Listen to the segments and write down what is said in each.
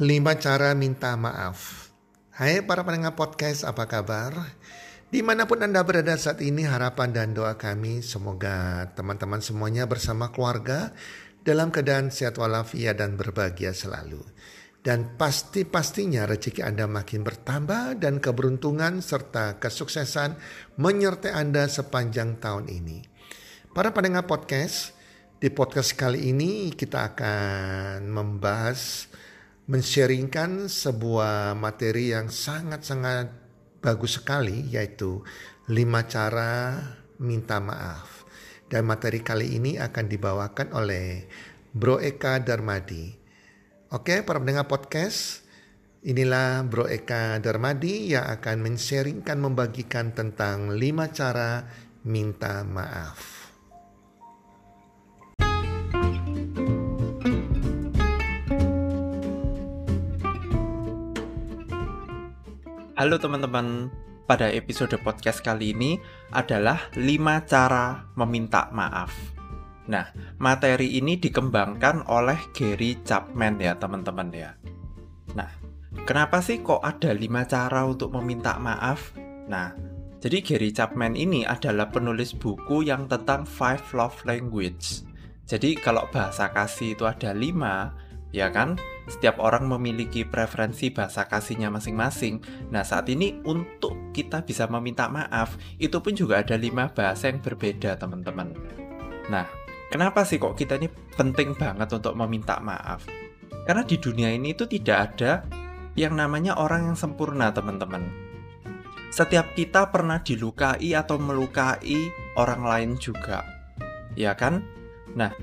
5 cara minta maaf. Hai para pendengar podcast, apa kabar? Di mana pun Anda berada saat ini, harapan dan doa kami semoga teman-teman semuanya bersama keluarga dalam keadaan sehat walafiat dan berbahagia selalu. Dan pasti-pastinya rezeki Anda makin bertambah dan keberuntungan serta kesuksesan menyertai Anda sepanjang tahun ini. Para pendengar podcast, di podcast kali ini kita akan membahas mensharingkan sebuah materi yang sangat-sangat bagus sekali yaitu lima cara minta maaf. Dan materi kali ini akan dibawakan oleh Bro Eka Darmadi. Oke, para pendengar podcast, inilah Bro Eka Darmadi yang akan mensharingkan membagikan tentang lima cara minta maaf. Halo teman-teman, pada episode podcast kali ini adalah 5 cara meminta maaf. Nah, materi ini dikembangkan oleh Gary Chapman ya teman-teman ya. Nah, kenapa sih kok ada 5 cara untuk meminta maaf? Nah, jadi Gary Chapman ini adalah penulis buku yang tentang Five Love Language. Jadi kalau bahasa kasih itu ada 5, ya kan? Setiap orang memiliki preferensi bahasa kasihnya masing-masing. Nah, saat ini untuk kita bisa meminta maaf, itu pun juga ada lima bahasa yang berbeda, teman-teman. Nah, kenapa sih kok kita ini penting banget untuk meminta maaf? Karena di dunia ini itu tidak ada yang namanya orang yang sempurna, teman-teman. Setiap kita pernah dilukai atau melukai orang lain juga. Ya kan? Nah,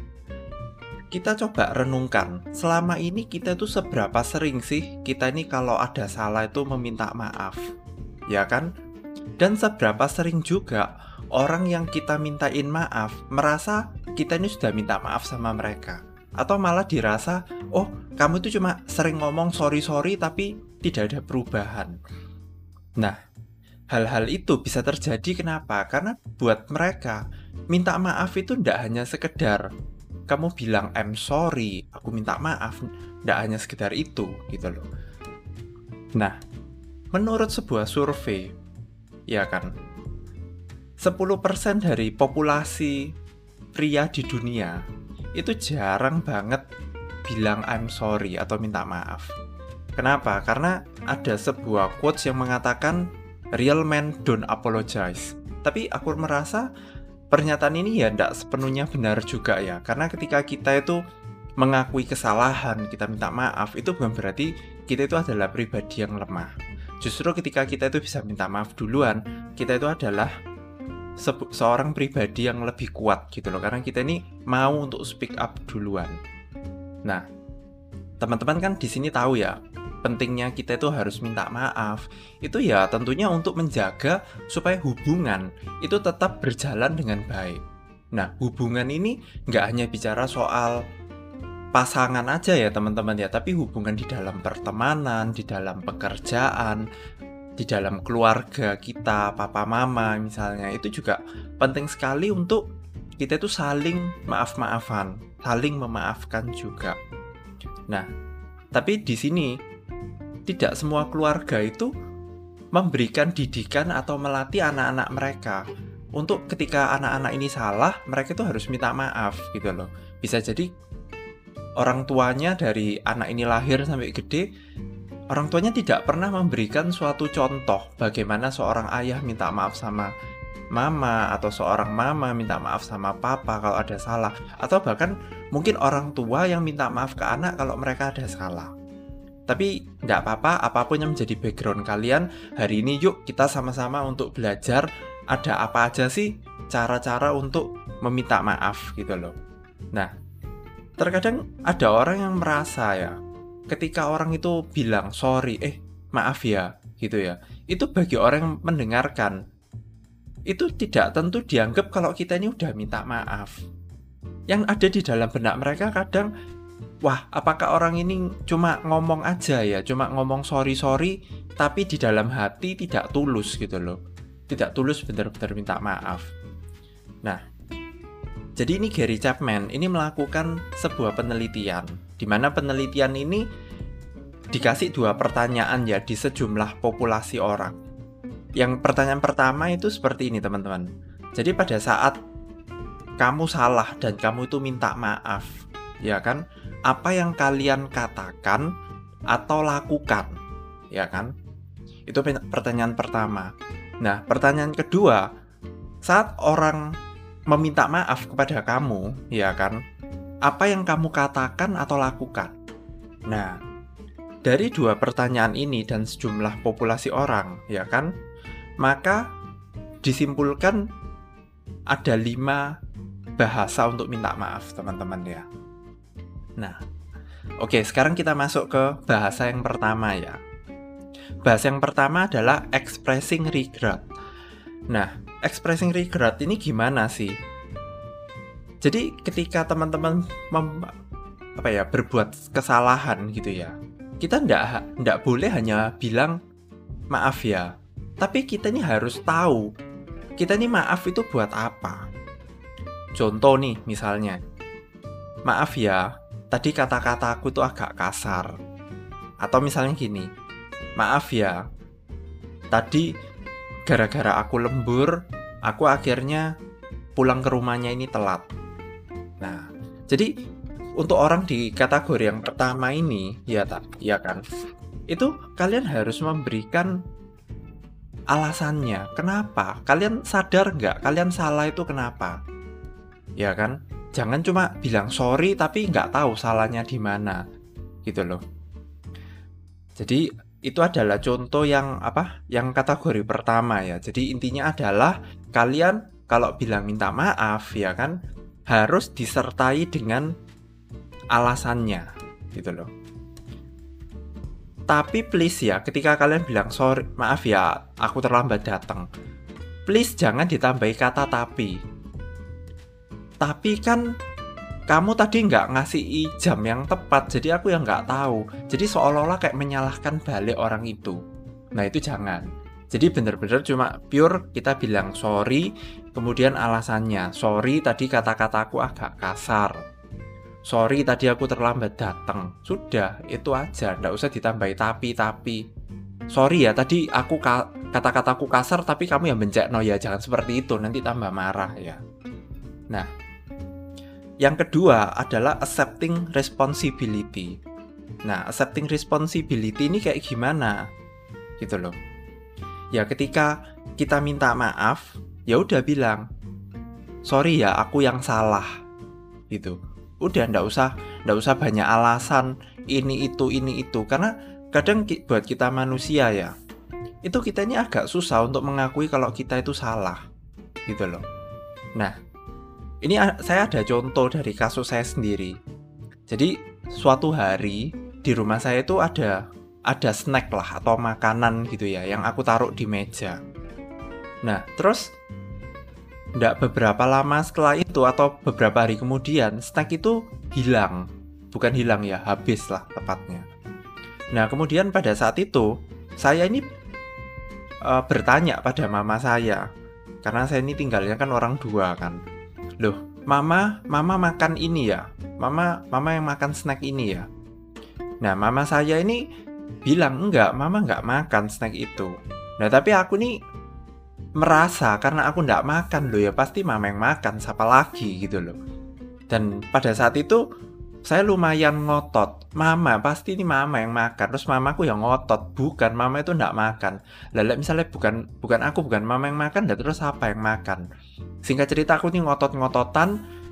kita coba renungkan, selama ini kita tuh seberapa sering sih kita ini kalau ada salah itu meminta maaf, ya kan? Dan seberapa sering juga orang yang kita mintain maaf merasa kita ini sudah minta maaf sama mereka. Atau malah dirasa, oh kamu itu cuma sering ngomong sorry-sorry tapi tidak ada perubahan. Nah, hal-hal itu bisa terjadi kenapa? Karena buat mereka, minta maaf itu tidak hanya sekedar kamu bilang I'm sorry, aku minta maaf, tidak hanya sekedar itu gitu loh. Nah, menurut sebuah survei, ya kan, 10% dari populasi pria di dunia itu jarang banget bilang I'm sorry atau minta maaf. Kenapa? Karena ada sebuah quotes yang mengatakan real men don't apologize. Tapi aku merasa pernyataan ini ya tidak sepenuhnya benar juga ya. Karena ketika kita itu mengakui kesalahan kita minta maaf itu bukan berarti kita itu adalah pribadi yang lemah. Justru ketika kita itu bisa minta maaf duluan kita itu adalah se seorang pribadi yang lebih kuat gitu loh. Karena kita ini mau untuk speak up duluan. Nah teman-teman kan di sini tahu ya pentingnya kita itu harus minta maaf itu ya tentunya untuk menjaga supaya hubungan itu tetap berjalan dengan baik. Nah hubungan ini nggak hanya bicara soal pasangan aja ya teman-teman ya, tapi hubungan di dalam pertemanan, di dalam pekerjaan, di dalam keluarga kita, papa mama misalnya itu juga penting sekali untuk kita itu saling maaf-maafan, saling memaafkan juga. Nah, tapi di sini tidak semua keluarga itu memberikan didikan atau melatih anak-anak mereka untuk ketika anak-anak ini salah, mereka itu harus minta maaf gitu loh. Bisa jadi orang tuanya dari anak ini lahir sampai gede, orang tuanya tidak pernah memberikan suatu contoh bagaimana seorang ayah minta maaf sama mama atau seorang mama minta maaf sama papa kalau ada salah atau bahkan mungkin orang tua yang minta maaf ke anak kalau mereka ada salah. Tapi nggak apa-apa, apa pun yang menjadi background kalian, hari ini yuk kita sama-sama untuk belajar ada apa aja sih cara-cara untuk meminta maaf gitu loh. Nah, terkadang ada orang yang merasa ya, ketika orang itu bilang sorry, eh maaf ya, gitu ya, itu bagi orang yang mendengarkan, itu tidak tentu dianggap kalau kita ini udah minta maaf. Yang ada di dalam benak mereka kadang wah apakah orang ini cuma ngomong aja ya cuma ngomong sorry sorry tapi di dalam hati tidak tulus gitu loh tidak tulus benar-benar minta maaf nah jadi ini Gary Chapman ini melakukan sebuah penelitian di mana penelitian ini dikasih dua pertanyaan ya di sejumlah populasi orang. Yang pertanyaan pertama itu seperti ini teman-teman. Jadi pada saat kamu salah dan kamu itu minta maaf, ya kan? Apa yang kalian katakan atau lakukan, ya kan? Itu pertanyaan pertama. Nah, pertanyaan kedua, saat orang meminta maaf kepada kamu, ya kan? Apa yang kamu katakan atau lakukan? Nah, dari dua pertanyaan ini dan sejumlah populasi orang, ya kan? Maka disimpulkan ada lima bahasa untuk minta maaf, teman-teman ya. Nah, oke, sekarang kita masuk ke bahasa yang pertama ya. Bahasa yang pertama adalah expressing regret. Nah, expressing regret ini gimana sih? Jadi ketika teman-teman apa ya berbuat kesalahan gitu ya, kita ndak ndak boleh hanya bilang maaf ya tapi kita ini harus tahu kita ini maaf itu buat apa contoh nih misalnya maaf ya tadi kata-kata aku tuh agak kasar. Atau misalnya gini maaf ya tadi gara-gara aku lembur aku akhirnya pulang ke rumahnya ini telat. Nah jadi untuk orang di kategori yang pertama ini ya tak ya kan itu kalian harus memberikan alasannya. Kenapa? Kalian sadar nggak? Kalian salah itu kenapa? Ya kan jangan cuma bilang sorry tapi nggak tahu salahnya di mana gitu loh. Jadi itu adalah contoh yang apa yang kategori pertama ya. Jadi intinya adalah kalian kalau bilang minta maaf ya kan harus disertai dengan alasannya gitu loh. Tapi please ya ketika kalian bilang sorry maaf ya aku terlambat datang. Please jangan ditambahi kata tapi tapi kan kamu tadi nggak ngasih jam yang tepat jadi aku yang nggak tahu. Jadi seolah-olah kayak menyalahkan balik orang itu. Nah itu jangan. Jadi bener-bener cuma pure kita bilang sorry kemudian alasannya sorry tadi kata-kataku agak kasar. Sorry tadi aku terlambat datang sudah itu aja ndak usah ditambahi tapi tapi. Sorry ya tadi aku ka kata-kataku kasar tapi kamu yang bencek no ya jangan seperti itu nanti tambah marah ya. Nah yang kedua adalah accepting responsibility. Nah accepting responsibility ini kayak gimana? Gitu loh. Ya ketika kita minta maaf ya udah bilang sorry ya aku yang salah. Gitu. Udah ndak usah ndak usah banyak alasan ini itu ini itu. Karena kadang buat kita manusia ya itu kita ini agak susah untuk mengakui kalau kita itu salah. Gitu loh. Nah ini saya ada contoh dari kasus saya sendiri. Jadi suatu hari di rumah saya itu ada ada snack lah atau makanan gitu ya yang aku taruh di meja. Nah terus Nggak beberapa lama setelah itu atau beberapa hari kemudian snack itu hilang. Bukan hilang ya habis lah tepatnya. Nah kemudian pada saat itu saya ini uh, bertanya pada mama saya. Karena saya ini tinggalnya kan orang dua kan loh mama mama makan ini ya? Mama mama yang makan snack ini ya? Nah mama saya ini bilang enggak mama enggak makan snack itu. Nah tapi aku nih merasa karena aku ndak makan loh ya pasti mama yang makan siapa lagi gitu loh. Dan pada saat itu saya lumayan ngotot. Mama pasti ini mama yang makan terus mamaku yang ngotot. Bukan mama itu ndak makan. Lalu misalnya bukan bukan aku bukan mama yang makan dan terus apa yang makan singkat cerita aku nih ngotot-ngototan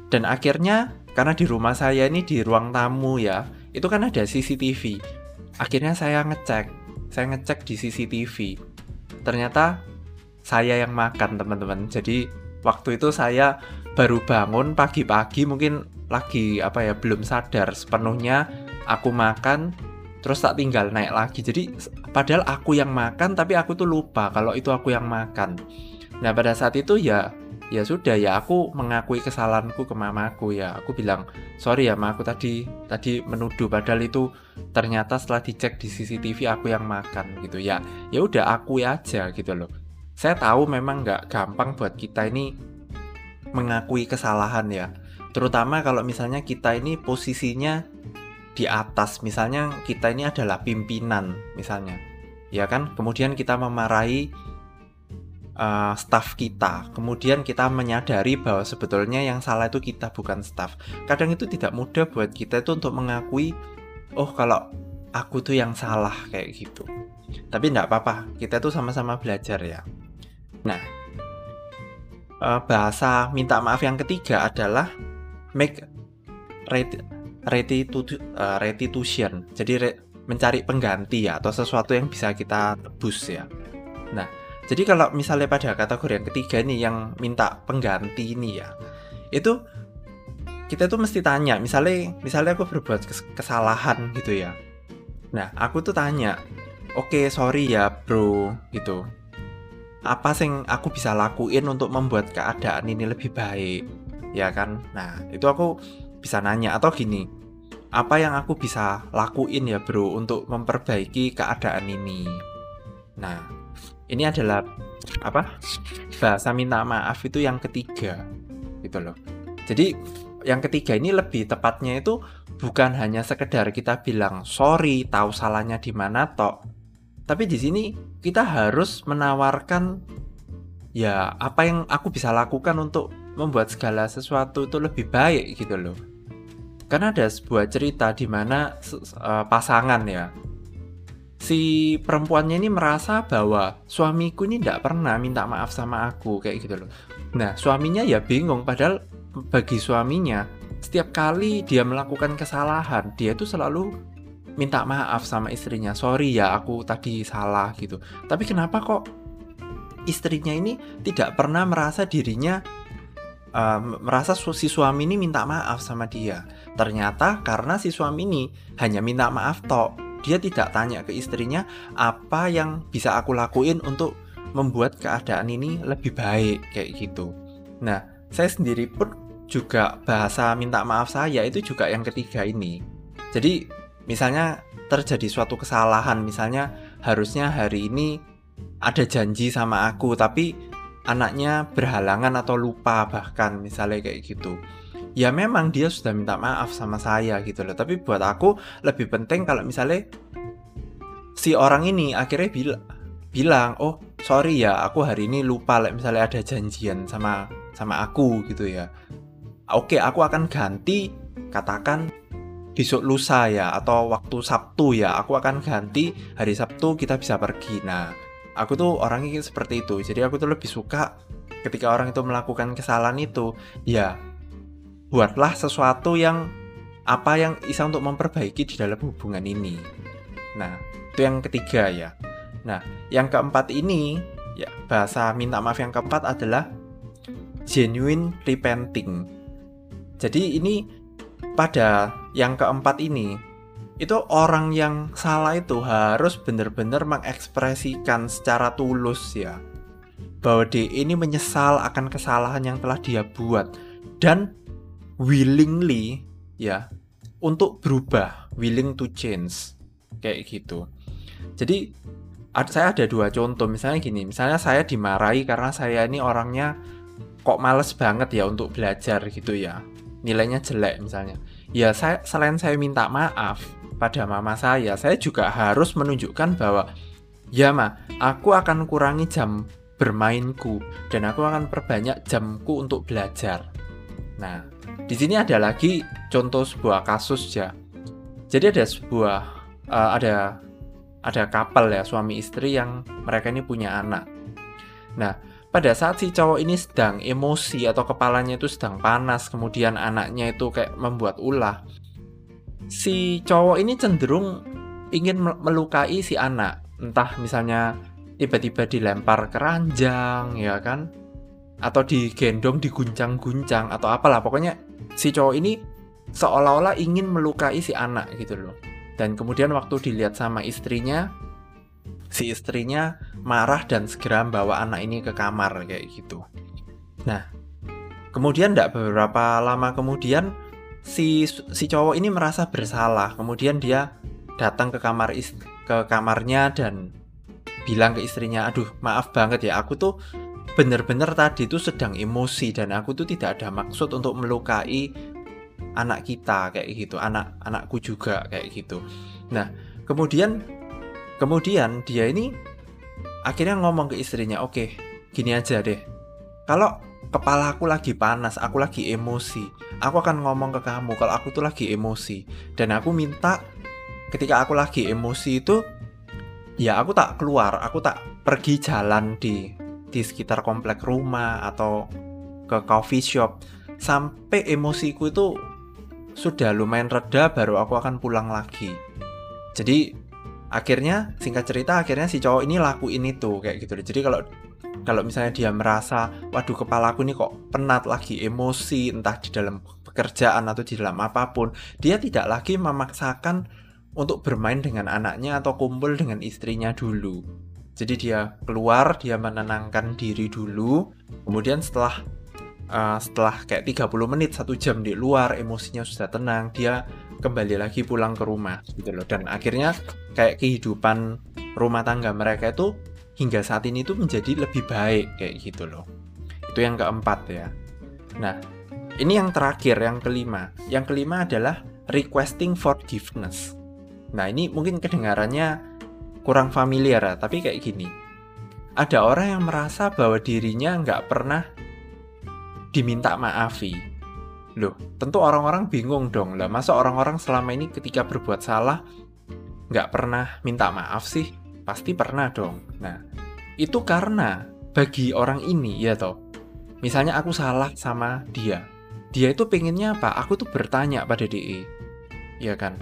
dan akhirnya karena di rumah saya ini di ruang tamu ya itu kan ada CCTV akhirnya saya ngecek saya ngecek di CCTV ternyata saya yang makan teman-teman. Jadi waktu itu saya baru bangun pagi-pagi mungkin lagi apa ya belum sadar. Sepenuhnya aku makan terus tak tinggal naik lagi. Jadi padahal aku yang makan tapi aku tuh lupa kalau itu aku yang makan. Nah pada saat itu ya ya sudah ya aku mengakui kesalahanku ke mamaku ya. Aku bilang sorry ya ma aku tadi tadi menuduh padahal itu ternyata setelah dicek di CCTV aku yang makan gitu. Ya ya udah aku aja gitu loh. Saya tahu memang nggak gampang buat kita ini mengakui kesalahan ya. Terutama kalau misalnya kita ini posisinya di atas misalnya kita ini adalah pimpinan misalnya. Ya kan? Kemudian kita memarahi uh, staff kita kemudian kita menyadari bahwa sebetulnya yang salah itu kita bukan staff kadang itu tidak mudah buat kita itu untuk mengakui oh kalau aku tuh yang salah kayak gitu tapi tidak apa-apa kita tuh sama-sama belajar ya nah uh, bahasa minta maaf yang ketiga adalah make uh, restitution. Jadi re, mencari pengganti ya atau sesuatu yang bisa kita tebus ya. Nah, jadi kalau misalnya pada kategori yang ketiga ini yang minta pengganti ini ya, itu kita tuh mesti tanya, misalnya misalnya aku berbuat kesalahan gitu ya. Nah, aku tuh tanya, oke okay, sorry ya bro gitu. Apa sih yang aku bisa lakuin untuk membuat keadaan ini lebih baik? Ya kan? Nah, itu aku bisa nanya atau gini apa yang aku bisa lakuin ya bro untuk memperbaiki keadaan ini nah ini adalah apa bahasa minta maaf itu yang ketiga gitu loh. Jadi yang ketiga ini lebih tepatnya itu bukan hanya sekedar kita bilang sorry tahu salahnya di mana tok tapi di sini kita harus menawarkan ya apa yang aku bisa lakukan untuk membuat segala sesuatu itu lebih baik gitu loh. Karena ada sebuah cerita di mana uh, pasangan ya si perempuannya ini merasa bahwa suamiku ini tidak pernah minta maaf sama aku kayak gitu loh. Nah suaminya ya bingung padahal bagi suaminya setiap kali dia melakukan kesalahan dia itu selalu minta maaf sama istrinya sorry ya aku tadi salah gitu. Tapi kenapa kok istrinya ini tidak pernah merasa dirinya uh, merasa si suami ini minta maaf sama dia Ternyata karena si suami ini hanya minta maaf tok, dia tidak tanya ke istrinya apa yang bisa aku lakuin untuk membuat keadaan ini lebih baik kayak gitu. Nah, saya sendiri pun juga bahasa minta maaf saya itu juga yang ketiga ini. Jadi, misalnya terjadi suatu kesalahan, misalnya harusnya hari ini ada janji sama aku tapi anaknya berhalangan atau lupa bahkan misalnya kayak gitu ya memang dia sudah minta maaf sama saya gitu loh. Tapi buat aku lebih penting kalau misalnya si orang ini akhirnya bilang bilang oh sorry ya aku hari ini lupa like, misalnya ada janjian sama sama aku gitu ya. Oke aku akan ganti katakan besok lusa ya atau waktu Sabtu ya. Aku akan ganti hari Sabtu kita bisa pergi. Nah aku tuh orangnya seperti itu. Jadi aku tuh lebih suka ketika orang itu melakukan kesalahan itu. Ya buatlah sesuatu yang apa yang bisa untuk memperbaiki di dalam hubungan ini. Nah, itu yang ketiga ya. Nah, yang keempat ini ya bahasa minta maaf yang keempat adalah genuine repenting. Jadi ini pada yang keempat ini itu orang yang salah itu harus benar-benar mengekspresikan secara tulus ya bahwa dia ini menyesal akan kesalahan yang telah dia buat dan willingly ya untuk berubah, willing to change kayak gitu. Jadi saya ada dua contoh misalnya gini, misalnya saya dimarahi karena saya ini orangnya kok males banget ya untuk belajar gitu ya. Nilainya jelek misalnya. Ya saya selain saya minta maaf pada mama saya, saya juga harus menunjukkan bahwa ya ma, aku akan kurangi jam bermainku dan aku akan perbanyak jamku untuk belajar. Nah, di sini ada lagi contoh sebuah kasus ya. Jadi ada sebuah uh, ada ada kapal ya suami istri yang mereka ini punya anak. Nah, pada saat si cowok ini sedang emosi atau kepalanya itu sedang panas, kemudian anaknya itu kayak membuat ulah. Si cowok ini cenderung ingin melukai si anak, entah misalnya tiba-tiba dilempar keranjang ya kan atau digendong diguncang-guncang atau apalah. Pokoknya si cowok ini seolah-olah ingin melukai si anak gitu loh. Dan kemudian waktu dilihat sama istrinya si istrinya marah dan segera membawa anak ini ke kamar kayak gitu. Nah kemudian tidak beberapa lama kemudian si si cowok ini merasa bersalah. Kemudian dia datang ke kamar ist ke kamarnya dan bilang ke istrinya aduh maaf banget ya aku tuh benar-benar tadi itu sedang emosi dan aku tuh tidak ada maksud untuk melukai anak kita kayak gitu. Anak anakku juga kayak gitu. Nah kemudian kemudian dia ini akhirnya ngomong ke istrinya oke gini aja deh. Kalau kepala aku lagi panas aku lagi emosi aku akan ngomong ke kamu kalau aku tuh lagi emosi. Dan aku minta ketika aku lagi emosi itu ya aku tak keluar aku tak pergi jalan di di sekitar komplek rumah atau ke coffee shop. Sampai emosiku itu sudah lumayan reda baru aku akan pulang lagi. Jadi akhirnya singkat cerita akhirnya si cowok ini lakuin itu kayak gitu. Jadi kalau kalau misalnya dia merasa waduh kepalaku ini kok penat lagi emosi entah di dalam pekerjaan atau di dalam apa pun. Dia tidak lagi memaksakan untuk bermain dengan anaknya atau kumpul dengan istrinya dulu jadi dia keluar dia menenangkan diri dulu. Kemudian setelah uh, setelah kayak 30 menit satu jam di luar emosinya sudah tenang dia kembali lagi pulang ke rumah gitu loh. Dan akhirnya kayak kehidupan rumah tangga mereka itu hingga saat ini tuh menjadi lebih baik kayak gitu loh. Itu yang keempat ya. Nah ini yang terakhir yang kelima. Yang kelima adalah requesting forgiveness. Nah ini mungkin kedengarannya kurang familiar ya tapi kayak gini ada orang yang merasa bahwa dirinya nggak pernah diminta maafi. Loh, tentu orang-orang bingung dong lah. Masa orang-orang selama ini ketika berbuat salah nggak pernah minta maaf sih? Pasti pernah dong. Nah, itu karena bagi orang ini ya toh. Misalnya aku salah sama dia. Dia itu pengennya apa? Aku tuh bertanya pada DE. Ya kan?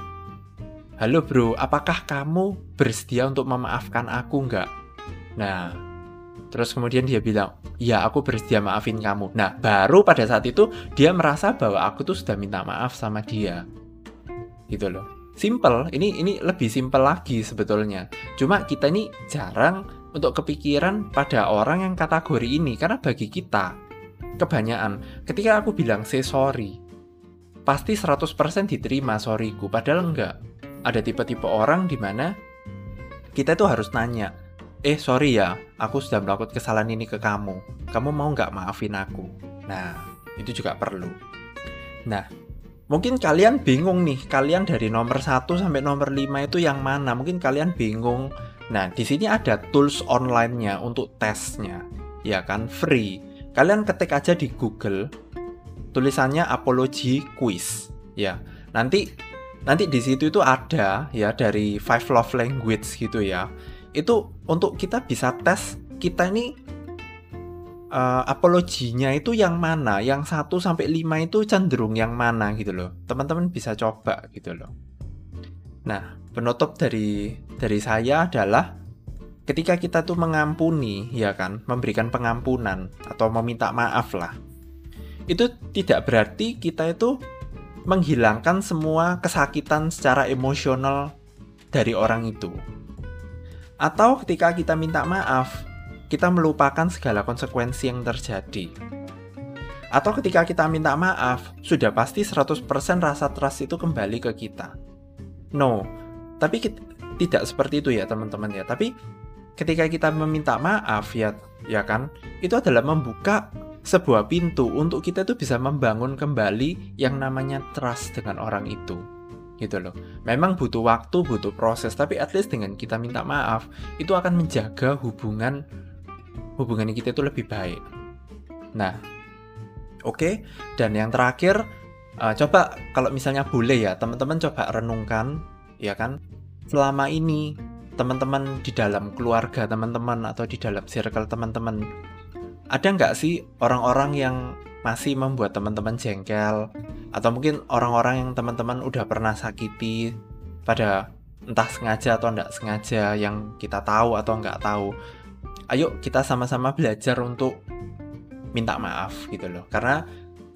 Halo bro, apakah kamu bersedia untuk memaafkan aku nggak? Nah, Terus kemudian dia bilang, ya aku bersedia maafin kamu. Nah, baru pada saat itu dia merasa bahwa aku tuh sudah minta maaf sama dia. Gitu loh. Simple, ini ini lebih simple lagi sebetulnya. Cuma kita ini jarang untuk kepikiran pada orang yang kategori ini. Karena bagi kita, kebanyakan, ketika aku bilang say sorry, pasti 100% diterima sorryku. Padahal enggak. Ada tipe-tipe orang di mana kita itu harus nanya, eh sorry ya, aku sudah melakukan kesalahan ini ke kamu. Kamu mau nggak maafin aku? Nah, itu juga perlu. Nah, mungkin kalian bingung nih, kalian dari nomor 1 sampai nomor 5 itu yang mana? Mungkin kalian bingung. Nah, di sini ada tools online-nya untuk tesnya. Ya kan, free. Kalian ketik aja di Google tulisannya apology quiz. Ya, nanti nanti di situ itu ada ya dari five love language gitu ya. Itu untuk kita bisa tes kita ini uh, apologinya itu yang mana? Yang 1 sampai 5 itu cenderung yang mana gitu loh. Teman-teman bisa coba gitu loh. Nah penutup dari dari saya adalah ketika kita tuh mengampuni ya kan? Memberikan pengampunan atau meminta maaf lah. Itu tidak berarti kita itu menghilangkan semua kesakitan secara emosional dari orang itu atau ketika kita minta maaf, kita melupakan segala konsekuensi yang terjadi. Atau ketika kita minta maaf, sudah pasti 100% rasa trust itu kembali ke kita. No, tapi kita, tidak seperti itu ya teman-teman ya. Tapi ketika kita meminta maaf ya, ya kan, itu adalah membuka sebuah pintu untuk kita itu bisa membangun kembali yang namanya trust dengan orang itu gitu loh. Memang butuh waktu, butuh proses, tapi at least dengan kita minta maaf itu akan menjaga hubungan hubungan kita itu lebih baik. Nah, oke. Okay. Dan yang terakhir, uh, coba kalau misalnya boleh ya, teman-teman coba renungkan, ya kan, selama ini teman-teman di dalam keluarga teman-teman atau di dalam circle teman-teman ada nggak sih orang-orang yang masih membuat teman-teman jengkel? Atau mungkin orang-orang yang teman-teman udah pernah sakiti pada entah sengaja atau enggak sengaja yang kita tahu atau enggak tahu. Ayo kita sama-sama belajar untuk minta maaf gitu loh. Karena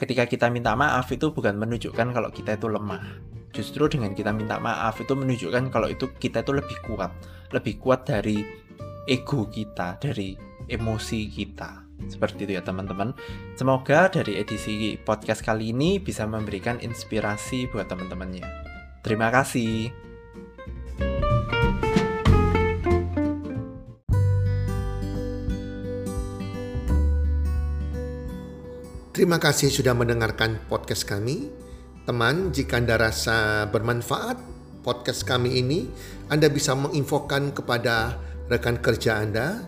ketika kita minta maaf itu bukan menunjukkan kalau kita itu lemah. Justru dengan kita minta maaf itu menunjukkan kalau itu kita itu lebih kuat. Lebih kuat dari ego kita dari emosi kita seperti itu ya teman-teman. Semoga dari edisi podcast kali ini bisa memberikan inspirasi buat teman-temannya. Terima kasih. Terima kasih sudah mendengarkan podcast kami. Teman, jika Anda rasa bermanfaat podcast kami ini, Anda bisa menginfokan kepada rekan kerja Anda,